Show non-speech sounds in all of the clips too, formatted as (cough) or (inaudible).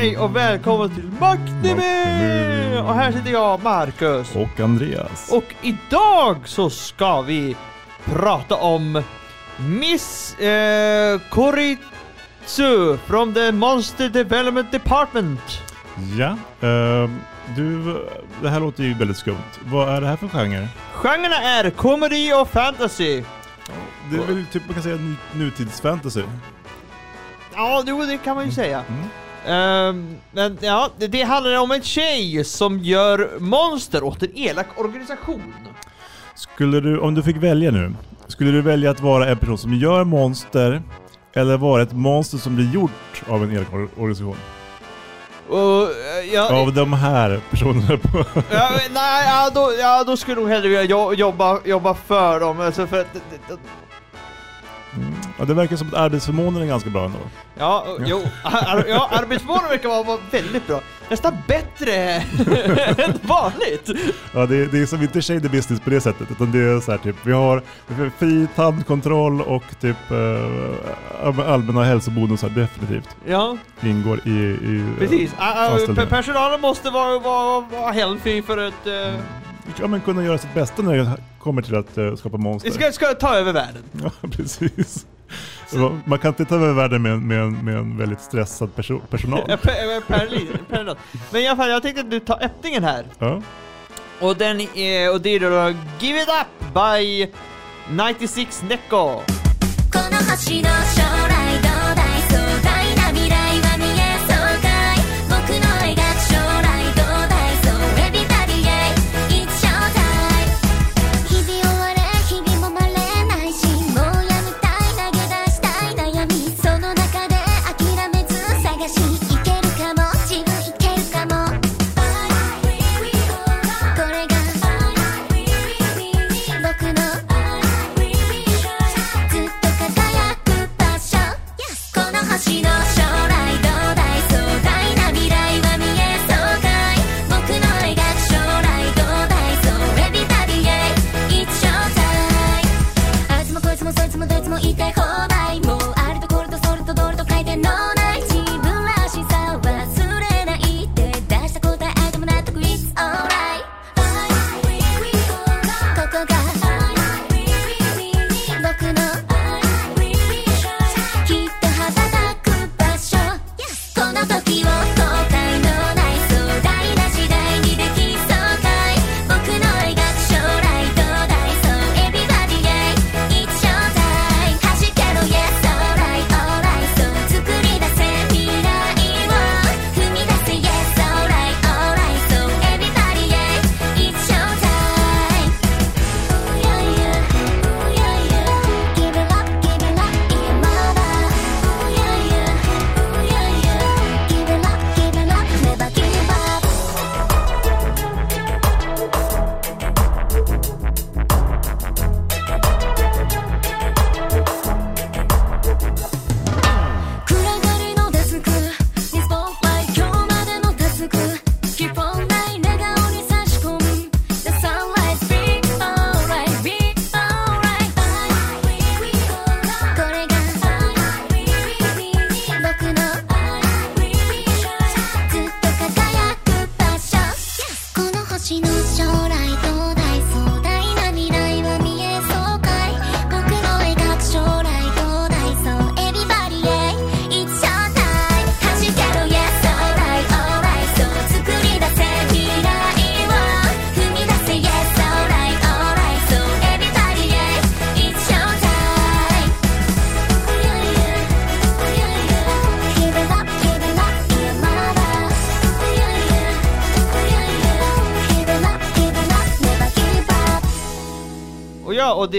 Hej och välkommen till Maktnimi! Och här sitter jag, Marcus. Och Andreas. Och idag så ska vi prata om Miss eh, Koritsu from the Monster Development Department. Ja, ehm, du, det här låter ju väldigt skumt. Vad är det här för genre? Genrerna är komedi och fantasy. Det är väl typ man kan säga nu, nutidsfantasy. Ja, jo, det kan man ju säga. Mm. Ehm, men ja, det, det handlar om en tjej som gör monster åt en elak organisation. Skulle du, om du fick välja nu, skulle du välja att vara en person som gör monster eller vara ett monster som blir gjort av en elak or- organisation? Eh, ja, Av de här personerna på... (laughs) ja, nej, ja, då, ja, då skulle jag nog hellre vilja jo- jobba, jobba för dem. Alltså för att, Mm. Ja, det verkar som att arbetsförmånen är ganska bra ändå. ja, jo, (laughs) ar, ja, arbetsmålen verkar vara, vara väldigt bra. Nästan bättre (laughs) än vanligt. Ja, det, är- det är som inte shady business på det sättet, utan det är så här typ, vi har, fri tandkontroll och typ eh, allmänna hälsobonusar definitivt Ja, ingår i, i eh, precis. Pe- personalen måste vara, vara, vara healthy för att... eh, Ja, men kunna göra sitt bästa när kommer till att eh, skapa monster. ska, ska ta över världen. (laughs) Ja, precis. Man kan inte ta över världen med, en- med, en- med en väldigt stressad perso personal. Eh. Men i alla fall, jag tänkte att du tar öppningen här. Ja. Och den är, och det är då Give It Up by 96 Neko.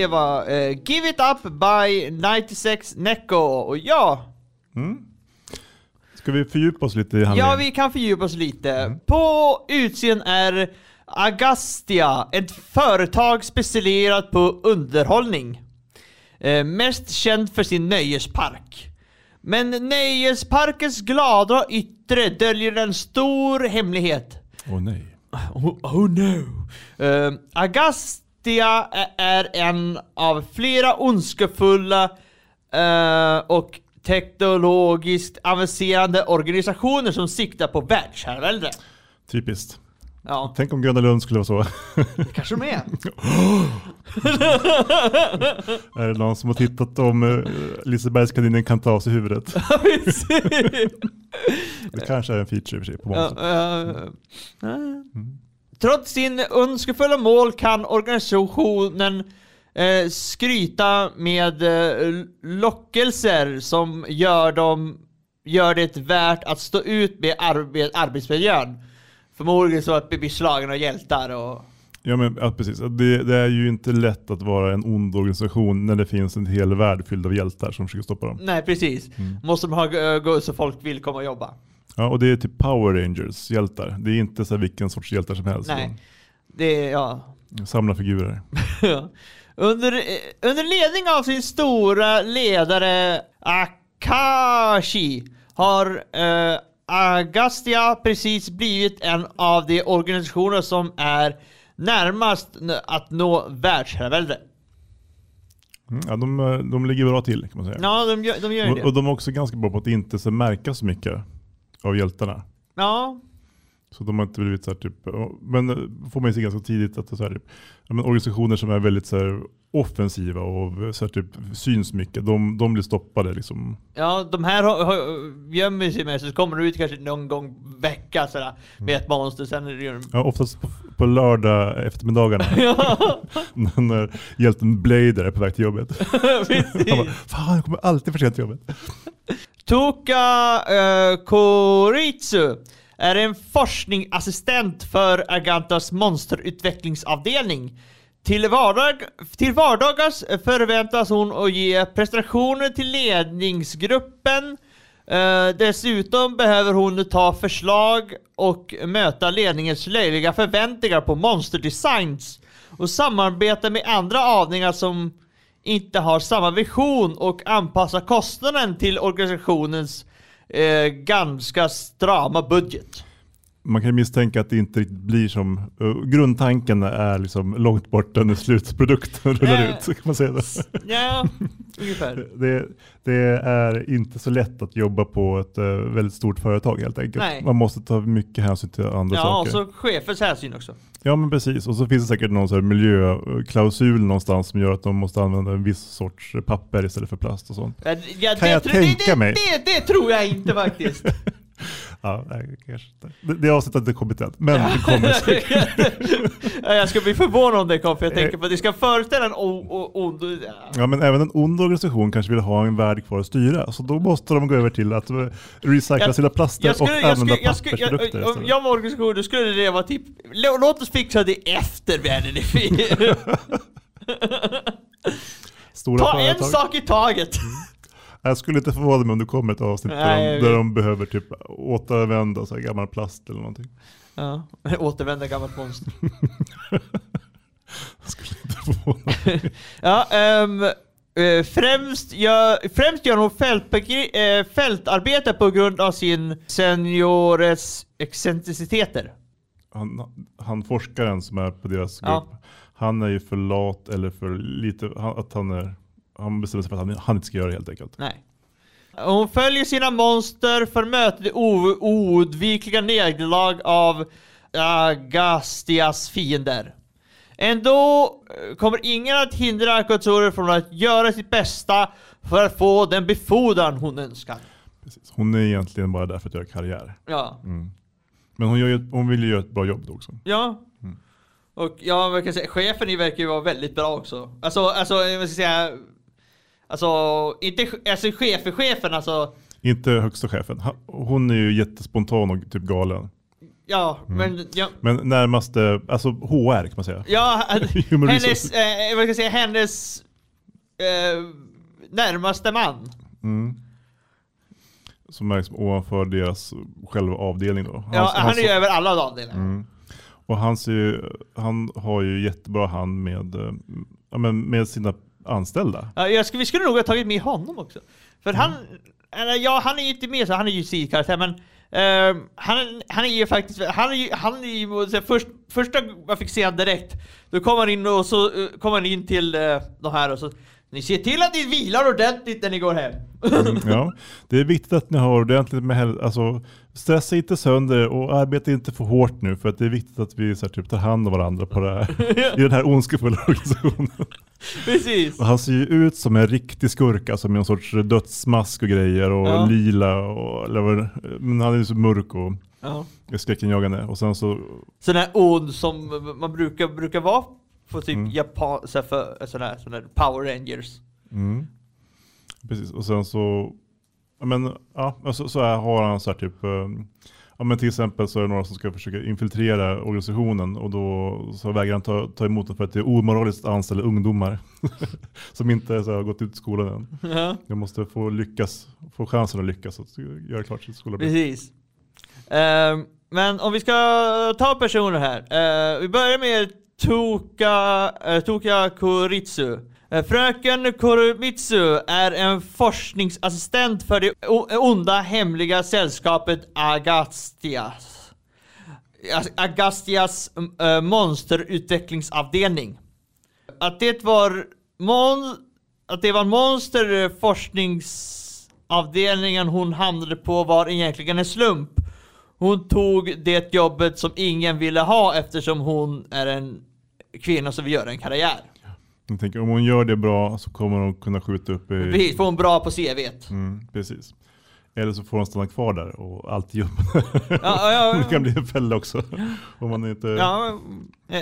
Det var eh, Give It Up by 96 Neko. Och ja, Mm. Ska vi fördjupa oss lite i handlingen? ja vi kan fördjupa oss lite. På utsidan är Agastia, ett företag specialiserat på underhållning. Eh, mest känd för sin nöjespark. Men nöjesparkens glada yttre döljer en stor hemlighet. Åh nej. Oh, oh no. Uh, Agastia ä- är en av flera ondskefulla eh, och teknologiskt avancerade organisationer som siktar på världsherravälde. Typiskt. Ja, Tänk om Gröna Lund skulle vara så. det kanske de är. (gasps) är det någon som har tittat om uh, Lisebergskaninen kan ta av sig huvudet? (laughs) Det kanske är en feature i och för sig på Ja, ja, ja. Trots sin önskefulla mål kan organisationen eh, skryta med eh, lockelser som gör, dem, gör det värt att stå ut med arbe arbetsmiljön. Förmodligen så att bli slagen av hjältar och... Ja, men, ja precis. Det, det är ju inte lätt att vara en ond organisation när det finns en hel värld fylld av hjältar som försöker stoppa dem. Nej precis. Måste de ha uh, så folk vill komma och jobba. Ja, och det är typ Power Rangers hjältar. Det är inte så vilken sorts hjältar som helst. Nej. Det är, ja. Samla figurer. (laughs) Under, eh, under ledning av sin stora ledare Akashi har eh, Agastya precis blivit en av de organisationer som är närmast att nå världsherravälde. Mm, ja, de, eh, de ligger bra till kan man säga. Ja, de gör, de gör och, det. och de är också ganska bra på att inte så märka så mycket av hjältarna. Ja, Så de har inte blivit så här typ, men får man ju se ganska tidigt att det är så här, typ, ja, men organisationer som är väldigt så här, offensiva och så här, typ, syns mycket, de, de blir stoppade liksom. ja, de här har- har- gömmer sig med så kommer det ut kanske någon gång vecka sådär, med ett monster, sen är det ju... Ja, oftast på, på lördag eftermiddagarna (laughs) (laughs) när hjälten Blader är på väg till jobbet. (laughs) Han bara. Fan jag kommer alltid för sent till jobbet. Toka uh, Koritsu är en forskningsassistent för Agantas monsterutvecklingsavdelning. Till, vardag, till vardags förväntas hon att ge prestationer till ledningsgruppen. Eh, dessutom behöver hon ta förslag och möta ledningens löjliga förväntningar på monsterdesigns och samarbeta med andra avdelningar som inte har samma vision och anpassa kostnaden till organisationens eh, ganska strama budget. Man kan misstänka att det inte riktigt blir som, uh, grundtanken är liksom långt borta när slutprodukten (laughs) rullar Nej. ut. Kan man säga det? Ja, ungefär. (laughs) Det, det är inte så lätt att jobba på ett eh, väldigt stort företag helt enkelt. Nej. Man måste ta mycket hänsyn till andra Ja, och saker. så chefens hänsyn också. Ja men precis, och så finns det säkert någon så här miljöklausul någonstans som gör att de måste använda en viss sorts papper istället för plast och sånt. Ja, ja, Kan jag tänka mig? Det, det, det tror jag inte faktiskt. (laughs) Ja, nej, kanske inte. Det, det avsnittet är inte kompetent, men det kommer säkert. (laughs) Ja, jag ska bli förvånad om det kommer, för jag Eh. tänker på att det ska föreställa en ond... Ja. Men även en ond organisation kanske vill ha en värld kvar att styra, så då måste de gå över till att eh, recycla Jag- sina plaster Jag skulle, och jag använda skulle, jag skulle, jag, pappersprodukter om jag var organisation, då skulle det vara typ, lå- låt oss fixa det efter världen är. (laughs) Stora Ta en företag. sak i taget. Jag skulle inte förvåna mig om det kommer ett avsnitt Nej, där, de, där de behöver typ återanvända så här gammal plast eller någonting. Ja, (laughs) återvända gammalt monster. (laughs) Jag skulle inte förvåna mig. (laughs) Ja, eh, främst, gör, främst gör hon fältbegri- eh, fältarbete på grund av sin seniores excentriciteter. Han, han forskaren som är på deras grupp, Ja. han är ju för lat eller för lite, han, att han är, han bestämmer sig för att han, han inte ska göra det helt enkelt. Nej. Hon följer sina monster för det o- oundvikliga nederlag av Agastias fiender. Ändå eh, kommer ingen att hindra Akatsuri från att göra sitt bästa för att få den befordran hon önskar. Precis. Hon är egentligen bara där för att göra karriär. Ja. Men hon, gör, hon vill ju göra ett bra jobb då också. Ja. Och ja, vad kan jag säga, chefen i verkar ju vara väldigt bra också. Alltså, alltså, vad ska jag säga? Alltså, inte alltså chefen, chefen alltså. Inte högsta chefen. Hon är ju jättespontan och typ galen. Ja, men ja, Men närmaste, alltså HR kan man säga. ja (laughs) hennes, eh, vad ska jag säga, hennes eh, närmaste man. Mm. Som är liksom ovanför deras själva avdelning då. Ja, Hans- han hans- är ju över alla avdelningar. Mm. Och han, ser ju, han har ju jättebra hand med, eh, ja, med sina anställda. Ja, skulle, vi skulle nog ha tagit med honom också. För han, eller, ja han är ju inte med så han är ju sidokaraktär men ehm, han, han är ju faktiskt, han är ju, han är ju så här, först, första jag fick se han direkt, då kom han in och så eh, kom han in till uh, de här och så Ni ser till att ni vilar ordentligt när ni går hem. Mm, ja, det är viktigt att ni har ordentligt med hälsa. Alltså, stressa inte sönder och arbeta inte för hårt nu för att det är viktigt att vi så här, typ, tar hand om varandra på det här, (laughs) i den här ondskefulla organisationen. Precis. Och han ser ju ut som en riktig skurk, alltså med en sorts dödsmask och grejer och Ja. lila och eller, men han är ju så mörk och Ja. skräckinjagande. Och sen så, Sån här ond som man brukar, brukar vara på typ Mm. Japan, så här för, sån här Power Rangers. mm, precis, och sen så, men ja, och så, så här har han så här typ, eh, ja men till exempel så är det några som ska försöka infiltrera organisationen och då så vägrar han ta, ta emot det för att det är omoraliskt att anställa ungdomar (laughs) som inte så här, har gått ut skolan än. Ja. Jag måste få lyckas, få chansen att lyckas att göra klart sitt skolarbete. Precis. Ehm, men om vi ska ta personer här. Eh, vi börjar med Toka, uh, eh, Toka Kuritsu. Eh, fröken Kurumitsu är en forskningsassistent för det eh, onda hemliga sällskapet Agastias. Agastias äh, monsterutvecklingsavdelning. Att det var mon att det var monsterforskningsavdelningen hon hamnade på var egentligen en slump. Hon tog det jobbet som ingen ville ha eftersom hon är en kvinna som vill göra en karriär. Jag tänker om hon gör det bra så kommer hon kunna skjuta upp i... Precis, för hon bra på CVt. Mm, precis. Eller så får hon stanna kvar där och alltid jobba. Ja, ja, ja. (laughs) det kan bli en fälla också. Om man inte... Ja,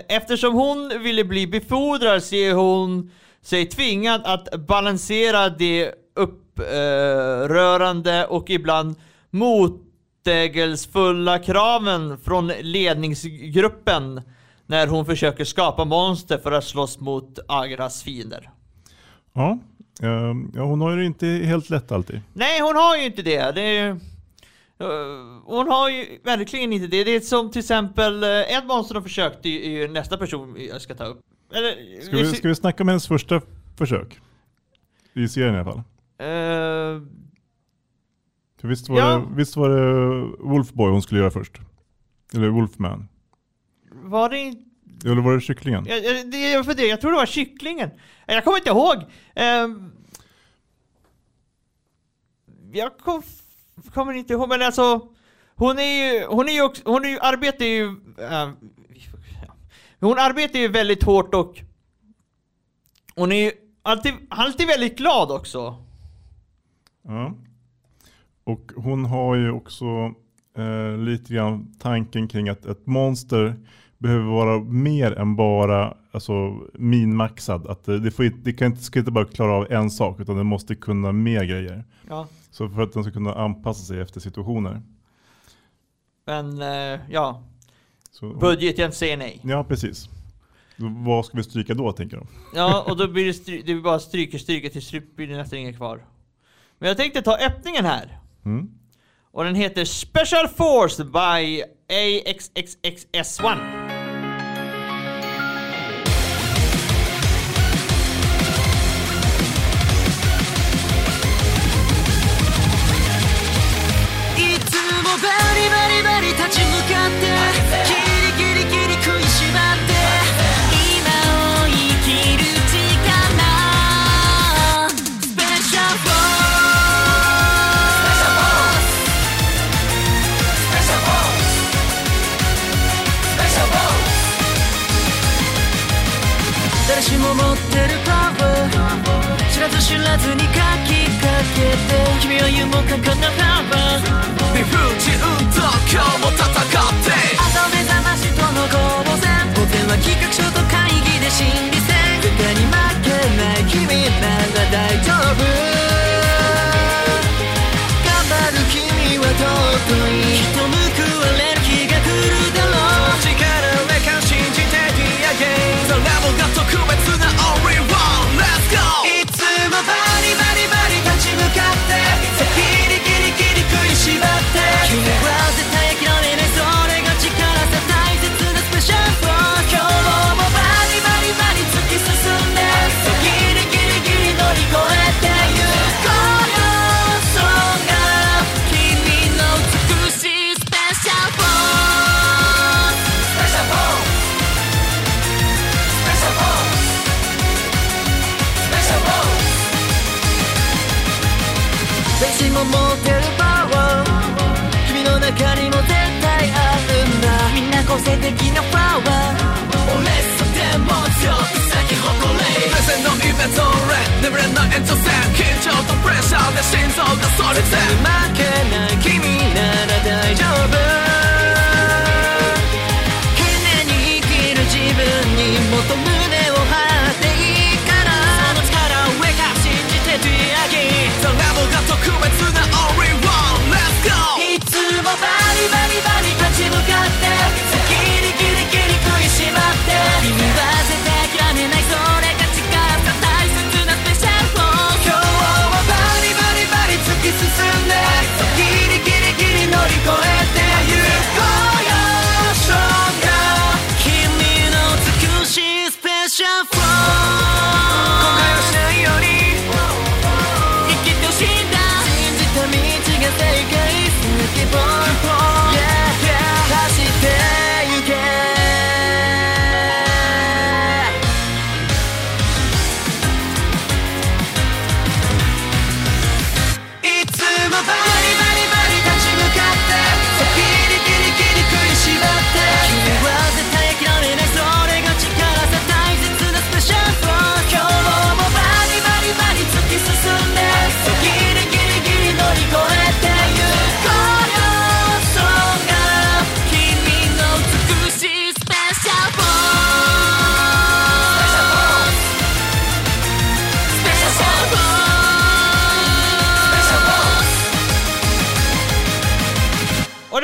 eftersom hon ville bli befordrad ser hon sig tvingad att balansera de upprörande och ibland motsägelsefulla kraven från ledningsgruppen när hon försöker skapa monster för att slåss mot Agras fiender. Ja, ehm, ja, hon har ju inte helt lätt alltid. Nej, hon har ju inte det. det är, eh, hon har ju verkligen inte det. Det är som till exempel, eh, ett monster de försökte är ju nästa person jag ska ta upp. Eller, Ska vi, ska vi snacka om hennes första försök? I serien i alla fall. För visst var, Ja. det, visst var det Wolfboy hon skulle göra först? Eller Wolfman? Var det inte... Eller var det kycklingen? Jag, jag, för det, jag tror det var kycklingen. Jag kommer inte ihåg. Ehm, jag kom, kommer inte ihåg, men alltså hon är ju, hon är ju också, hon är ju, arbetar ju, äh, hon arbetar ju väldigt hårt och hon är ju alltid, alltid väldigt glad också. Ja. Och hon har ju också eh, lite grann tanken kring att ett monster behöver vara mer än bara alltså, minmaxad. Att det, det, får det kan inte, ska inte bara klara av en sak utan det måste kunna mer grejer. Ja. Så för att den ska kunna anpassa sig efter situationer. Men eh, ja, Så, budgeten säger nej. ja, precis. Vad ska vi stryka då tänker de? Ja, (laughs) och då blir det, stry- det blir bara stryker, stryker till slut blir det nästan inget kvar. Men jag tänkte ta öppningen här. Mm. Och den heter Special Force by AXXXS1. らずに書きかけて君は夢もかかなパパ理不尽と今日も戦って朝目覚ましとの攻防戦午前は企画書と会議で心理戦絶対に負けない君なら大丈夫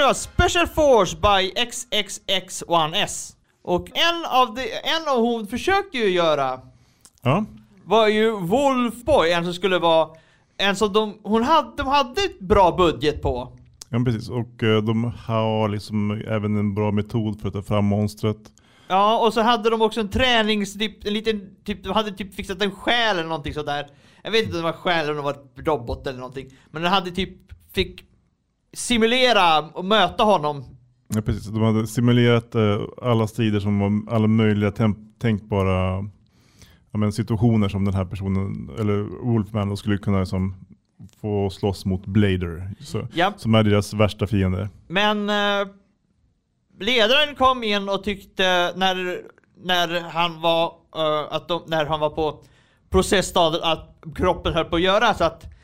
Var Special Force by XXX1S. Och en av, de, en av hon försökte ju göra Ja, var ju Wolfboy, en som skulle vara en som de, hon hade, de hade ett bra budget på. ja precis. Och eh, de har liksom även en bra metod för att ta fram monstret. Ja, och så hade de också en tränings... Typ, en liten, typ, de hade typ fixat en själ eller någonting sådär. Jag vet inte om det var själ eller om det var robot eller någonting. Men den hade typ, fick simulera och möta honom. Ja, precis. De hade simulerat eh, alla strider som var alla möjliga tänkbara ja, men situationer som den här personen, eller Wolfman, då skulle kunna liksom, få slåss mot Blader. Så, Ja. Som är deras värsta fiende. Men eh, ledaren kom in och tyckte när, när han var eh, att de, när han var på processstadiet att kroppen höll på att göra så att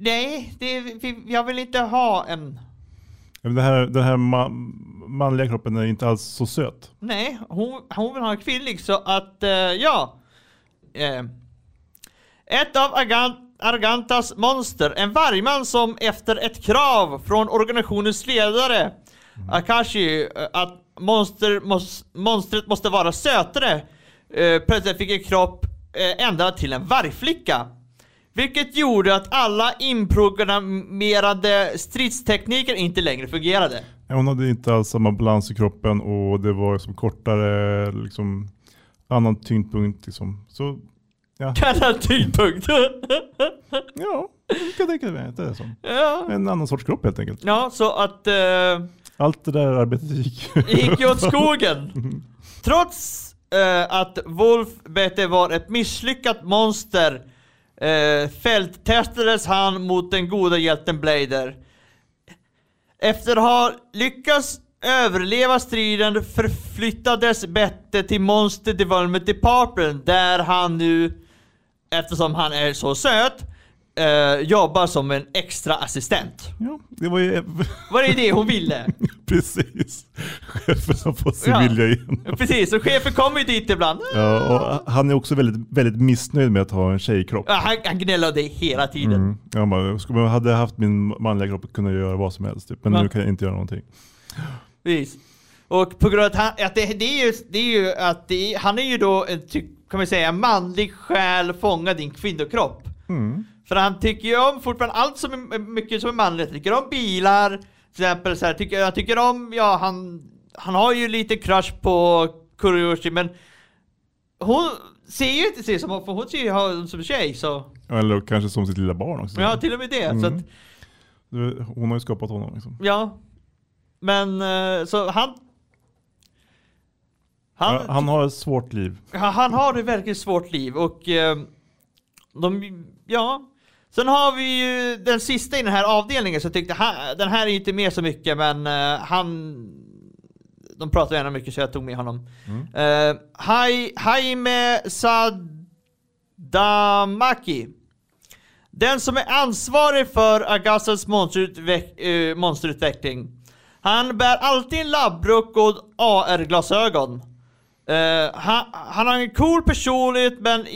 Nej, det, jag vill inte ha en Det här, den här ma- manliga kroppen är inte alls så söt. Nej, hon, hon vill ha en kvinnlig så att, eh, ja. Eh, ett av Argan- Argantas monster, en vargman som efter ett krav från organisationens ledare Akashi, eh, att monster, mos, monstret måste vara sötare, eh, plötsligt fick en kropp eh, ändrad till en vargflicka. Vilket gjorde att alla inprogrammerade stridstekniker inte längre fungerade. Hon hade inte alls samma balans i kroppen och det var som kortare, liksom, annan tyngdpunkt. Liksom. Så ja, (laughs) Kallad tyngdpunkt. (laughs) ja jag kan tänka mig att det är så. ja. En annan sorts kropp helt enkelt. ja, så att eh, Allt det där arbetet gick. (laughs) gick ju åt skogen. Trots eh, att Wolf BT var ett misslyckat monster eh, fälttestades han mot den goda hjälten Blader. Efter att ha lyckats överleva striden förflyttades Bette till Monster Development Department där han nu, eftersom han är så söt, eh, jobbar som en extra assistent. Ja, det var ju Var det det hon ville? (laughs) precis. Chefen har fått sin Ja. vilja igen. Precis, och chefen kommer ju dit ibland. Ja, och han är också väldigt, väldigt missnöjd med att ha en tjejkropp. Ja, han, han gnällde hela tiden. Mm. Ja, man, skulle- jag hade haft min manliga kropp kunde jag göra vad som helst. Typ. Men Ja. nu kan jag inte göra någonting. Precis. Och på grund av att, han, att det, det, är ju, det är ju att det han är ju då kan man säga, manlig själ fångad i en kvinnokropp. Mm. För han tycker ju om fortfarande allt som är mycket som är manligt. Han tycker om bilar, till exempel så här, tycker, han tycker om, ja han, han har ju lite crush på Kuroyoshi men hon ser ju inte sig som, för hon ser ju hon som tjej så, Eller kanske som sitt lilla barn också. ja till och med det. Så Mm. att, Du- Hon har ju skapat honom. Liksom. ja. Men eh, så han han, Ja, han har ett svårt liv. Han har det verkligen svårt liv och eh, de, ja. Sen har vi ju den sista i den här avdelningen så jag tyckte han, den här är inte med så mycket men eh, han de pratar gärna mycket så jag tog med honom. Eh, Hai- Jaime Sadamaki. Den som är ansvarig för Agastas monsterutveck- eh, monsterutveckling. Han bär alltid en labbrock och AR-glasögon. Eh, han, han har en cool personlighet men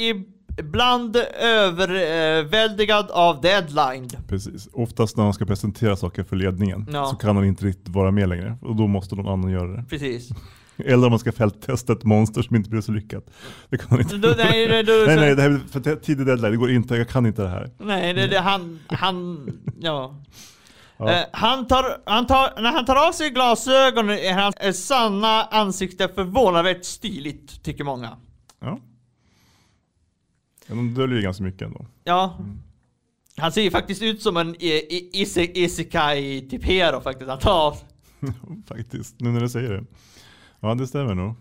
ibland överväldigad av deadline. Precis. Oftast när han ska presentera saker för ledningen Ja. så kan han inte riktigt vara med längre. Och då måste någon annan göra det. Precis. (laughs) Eller om man ska fälttesta ett monster som inte blir så lyckat. Det kan han inte. Då, nej, (laughs) nej, då, nej, nej, det här är för tidig deadline. Det går inte. Jag kan inte det här. nej det, det, han, han, ja. Ja. Eh, han tar, han tar, när han tar av sig glasögonen är hans sanna ansikte förvånansvärt stiligt, tycker många. Ja. De döljer ju ganska mycket ändå. Ja. Han ser ju faktiskt ut som en i- i- ise- isekai typ hero faktiskt. Han tar (laughs) Faktiskt, nu när du säger det. Ja, det stämmer nog.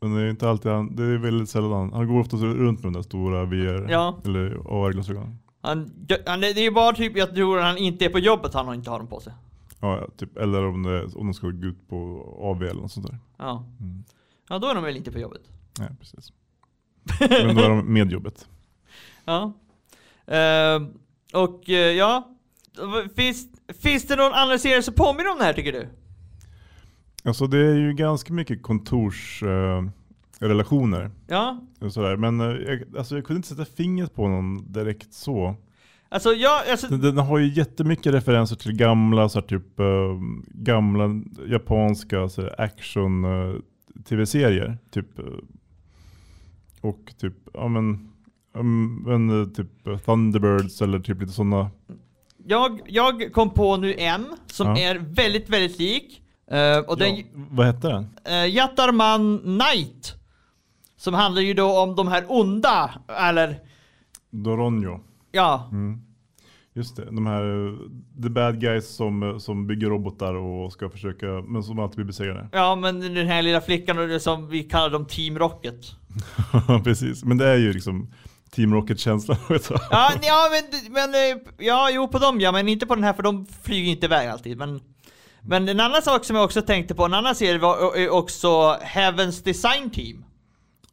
Men det är inte alltid han, det är väldigt sällan han, går ofta runt med de där stora VR Ja. eller AR-glasögonen. han, han, Det är ju bara typ, jag tror han inte är på jobbet han inte har dem på sig. Ja, ja, typ, eller om, det, om de ska gå ut på AV eller något sånt där. Ja. Mm. Ja, då är de väl inte på jobbet. Nej, precis. Men då är de med jobbet. (laughs) Ja. Ehm, och eh, ja. Finns, finns det någon annan serie som påminner om det här tycker du? Alltså det är ju ganska mycket kontorsrelationer. Eh, relationer Ja. och sådär. Men jag, alltså jag kunde inte sätta fingret på någon direkt så. Alltså jag, alltså, Den, den har ju jättemycket referenser till gamla, så här, typ, eh, gamla japanska så här, action eh, tv-serier. Typ, och typ, ja men, men eh, typ eh, Thunderbirds eller typ lite sådana. jag, jag kom på nu en som Ja. är väldigt, väldigt lik. Eh, och den, Ja, vad hette den? uh, Yatarman Knight. Som handlar ju då om de här onda, eller Doronjo. ja, Mm. Just det, de här the bad guys som, som bygger robotar och ska försöka, men som alltid blir besegrade. ja men den här lilla flickan och det som vi kallar dem Team Rocket. (laughs) Precis, men det är ju liksom Team Rocket-känslan. (laughs) Ja, ja men, men eh, ja, jo på dem ja, men inte på den här för de flyger inte iväg alltid. Men, men en annan sak som jag också tänkte på, en annan serie var eh, också Heavens Design Team.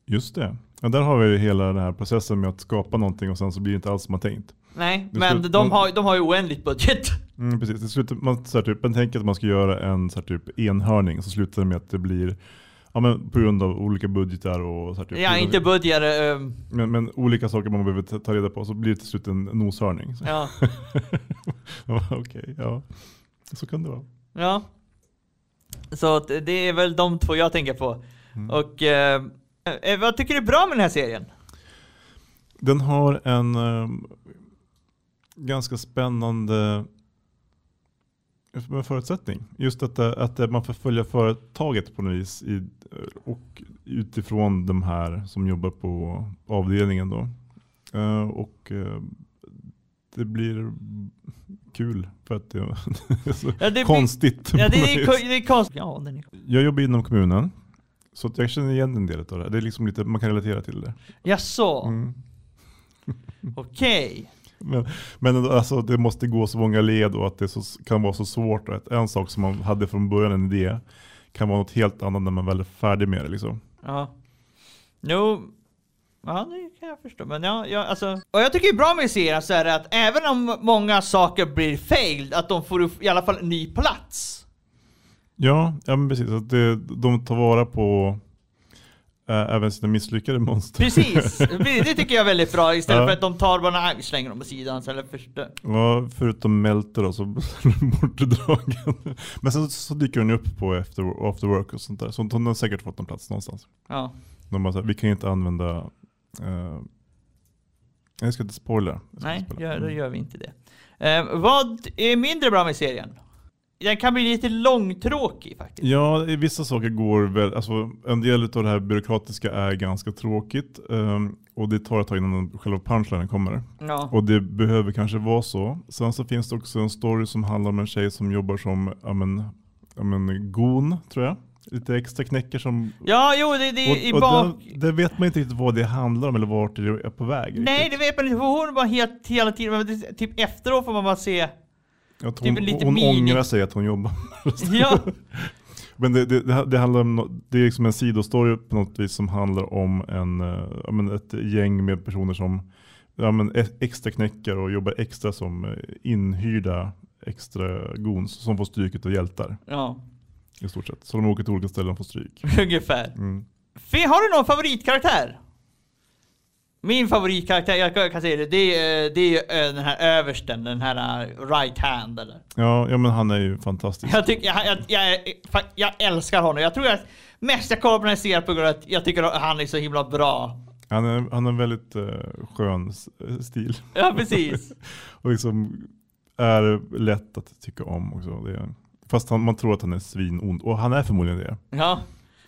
Just det. Ja, där har vi ju hela den här processen med att skapa någonting och sen så blir det inte alls som man tänkt. Nej, Det men de har, de har ju oändligt budget. (laughs) Mm, precis, det slutar, man, så här, typ, man tänker att man ska göra en så här, typ, enhörning, så slutar det med att det blir Ja men på grund av olika budgetar och så här, typ, Ja, inte budget. ehm, men, men olika saker man behöver ta- reda på så blir det till slut en noshörning. Så, (laughs) ja, Okej, ja. Så kan det vara. ja. Så det är väl de två jag tänker på. Mm. Och eh, eh, vad tycker du är bra med den här serien? Den har en eh, ganska spännande eh, förutsättning. Just att, det- att det- man får följa företaget på något vis i, och utifrån de här som jobbar på avdelningen. Då. Eh, och eh, det blir kul för att det är (laughs) så Ja, det blir- konstigt. Ja, på det är, det är konstigt. Ja, den är Jag jobbar inom kommunen. Så jag känner igen en del av det. Det är liksom lite, man kan relatera till det. Jaså, Mm. okej. Men, men alltså, det måste gå så många led och att det så, kan vara så svårt. Att en sak som man hade från början, en idé, kan vara något helt annat när man väl är färdig med det. Liksom. Ja. Jo, ja det kan jag förstå. Men ja, ja alltså. Och jag tycker det är bra med serien så är det att även om många saker blir failed, att de får i alla fall en ny plats. Ja, ja men precis. Att det, de tar vara på äh, även sina misslyckade monster. Precis, det tycker jag är väldigt bra istället Ja. för att de tar bara, vi slänger dem på sidan så eller förstör. Ja, förutom Melter då, så (laughs) bortdragen. Men sen så dyker den upp på after, after work och sånt där. Så hon har säkert fått en plats någonstans. Ja. De bara så här, vi kan inte använda... eh, jag ska inte spoila. Nej, gör, då gör vi inte det. Eh, vad är mindre bra med serien? Den kan bli lite långtråkig faktiskt. Ja, i vissa saker går väl, alltså en del av det här byråkratiska är ganska tråkigt. ehm, och det tar ett tag innan själva punchlinen kommer. Ja. Och det behöver kanske vara så. Sen så finns det också en story som handlar om en tjej som jobbar som, ja men, ja men gon tror jag. Lite extra knäcker som... Ja, jo, det, det i och, och bak... det, vet man inte riktigt vad det handlar om eller vart det är på väg. Nej, riktigt. det vet man inte. för Hon bara helt, hela tiden, men det, typ efteråt får man bara se... Att typ hon, en lite hon mini- ångrar sig att hon jobbar. (laughs) Ja, (laughs) Men det, det, det, ha- det handlar om, det är liksom en sidostory på något vis som handlar om en, eh, men ett gäng med personer som ja, men e- extra knäckar och jobbar extra som eh, inhyrda extra gons som får stryket av hjältar Ja, i stort sett. Så de åker till olika ställen och får stryk. (laughs) ungefär. Mm. Fe, har du någon favoritkaraktär? Min favoritkaraktär, jag kan- säga det, det är, det är eh, den här översten, den här eh, right hand eller. Ja, ja, men han är ju fantastisk. Jag, tycker, jag, jag, jag, jag, älskar honom. Jag tror att mest jag kollar på den här serien på grund av att jag tycker att han är så himla bra. Han är, han har en väldigt eh, skön stil. Ja, precis. (laughs) och liksom är lätt att tycka om också. Det är, fast han, man tror att han är svinond. Och han är förmodligen det. Ja.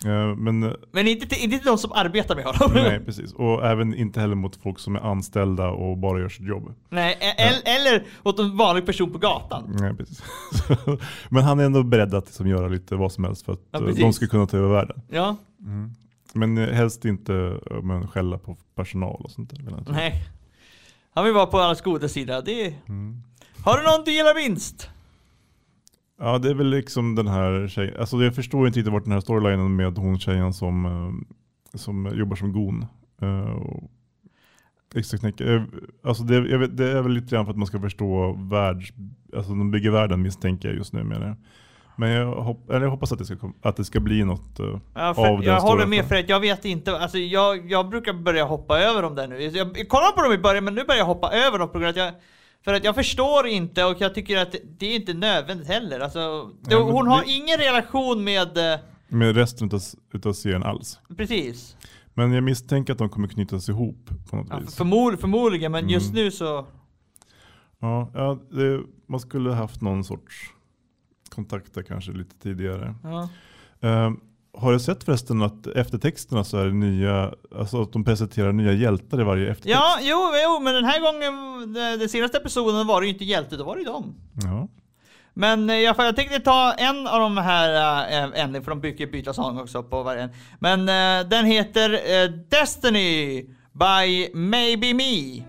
Eh, men eh, Men inte till, inte till de som arbetar med honom. nej, precis. Och även inte heller mot folk som är anställda och bara gör sitt jobb. Nej, e- el- eller åt en vanlig person på gatan. Nej, precis. (laughs) men han är ändå beredd att liksom göra lite vad som helst för att Ja, eh, de ska kunna ta över världen. Ja, Men eh, helst inte men skälla på personal och sånt där. nej. Han vill vara på allas goda sida. Det. Mm. Har du någon du gillar minst? Ja, det är väl liksom den här tjejen. Alltså jag förstår inte riktigt vart den här storylinen med hon tjejen som, eh, som jobbar som gon. eh. Eh, Alltså det, vet, det är väl lite grann för att man ska förstå världs, alltså de bygger världen misstänker jag just nu med det. Men jag, hopp, jag hoppas att det ska, att det ska bli något Ja, för av den jag håller med för att jag vet inte, alltså jag, jag brukar börja hoppa över dem där nu. Jag, jag kollade på dem i början men nu börjar jag hoppa över dem på grund av att jag för att jag förstår inte och jag tycker att det är inte nödvändigt heller. Alltså, det, Nej, hon har det- ingen relation med... eh, Med resten utav, utav serien alls. Precis. Men jag misstänker att de kommer knytas ihop på något Ja, vis. förmod, förmodligen, men just Mm. nu så... Ja, ja det, man skulle ha haft någon sorts kontakter kanske lite tidigare. Ja. Eh, har du sett förresten att eftertexterna så är det nya, alltså att de presenterar nya hjältar i varje eftertext? Ja, jo, jo, men den här gången, den, senaste episoden var det ju inte hjälte, då var det ju dem. Ja. Men eh, jag, jag tänkte ta en av de här äh, ändringarna, för de brukar byta sång också på varje en. Men eh, den heter eh, Destiny by Maybe Me.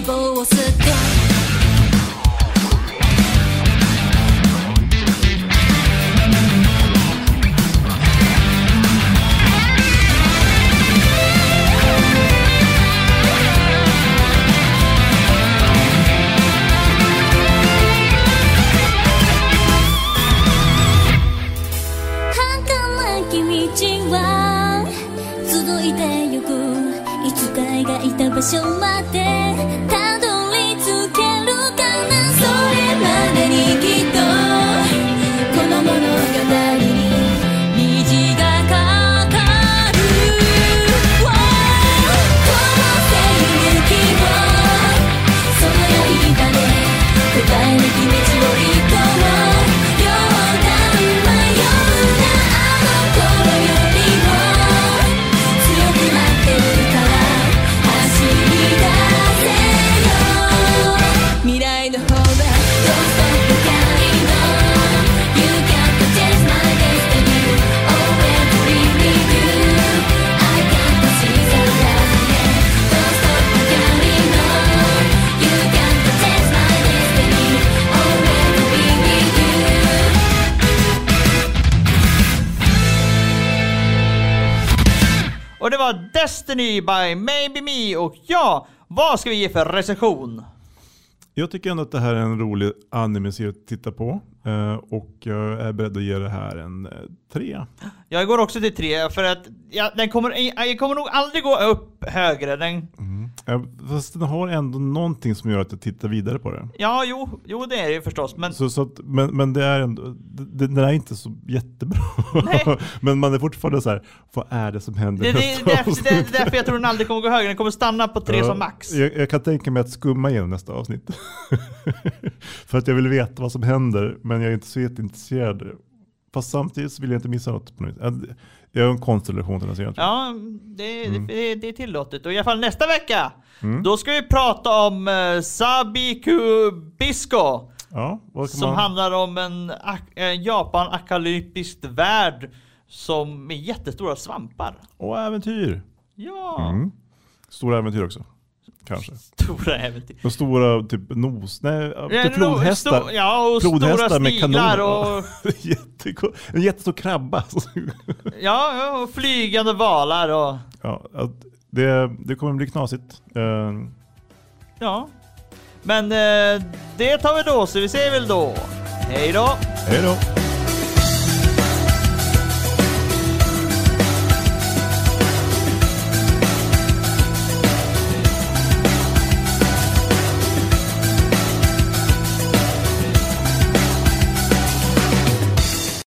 people will sit there. Och det var Destiny by Maybe Me och ja, vad ska vi ge för recension? Jag tycker ändå att det här är en rolig anime-serie att titta på. Eh, och jag är beredd att ge det här en eh, tre. Jag går också till tre för att ja, den kommer, jag kommer nog aldrig gå upp högre. Den, Eh, Fast den har ändå någonting som gör att jag tittar vidare på det. ja, jo, jo, det är det ju förstås. Men Så, så att, men, men det är ändå, det, den är inte så jättebra. (laughs) Men man är fortfarande så här, vad är det som händer det, det, det, är därför- det är därför jag tror den aldrig kommer gå högre. Den kommer stanna på tre Ja, som max. Jag, jag kan tänka mig att skumma igenom nästa avsnitt. (laughs) För att jag vill veta vad som händer, men jag är inte så jätteintresserad. Fast samtidigt vill jag inte missa något. Jag- har en konstig relation till den serien. Ja, det, Mm. det, det är tillåtet. Och i alla fall nästa vecka, då ska vi prata om uh, Sabiku Bisco. Ja, Som man... handlar om en, en Japan-akalyptisk värld som med jättestora svampar. Och äventyr. Ja, Mm. Stora äventyr också. Kanske. stora äventyr. Och stora typ nos... Nej, Ja, typ flodhästar. sto- Ja, och Flodhästar stora med kanoner. och, (laughs) Jätteko- en jättestor krabba. (laughs) ja, och flygande valar och ja, det, det kommer bli knasigt. Eh, ja. Men eh, det tar vi då, så vi ser väl då. Hej då! hej då!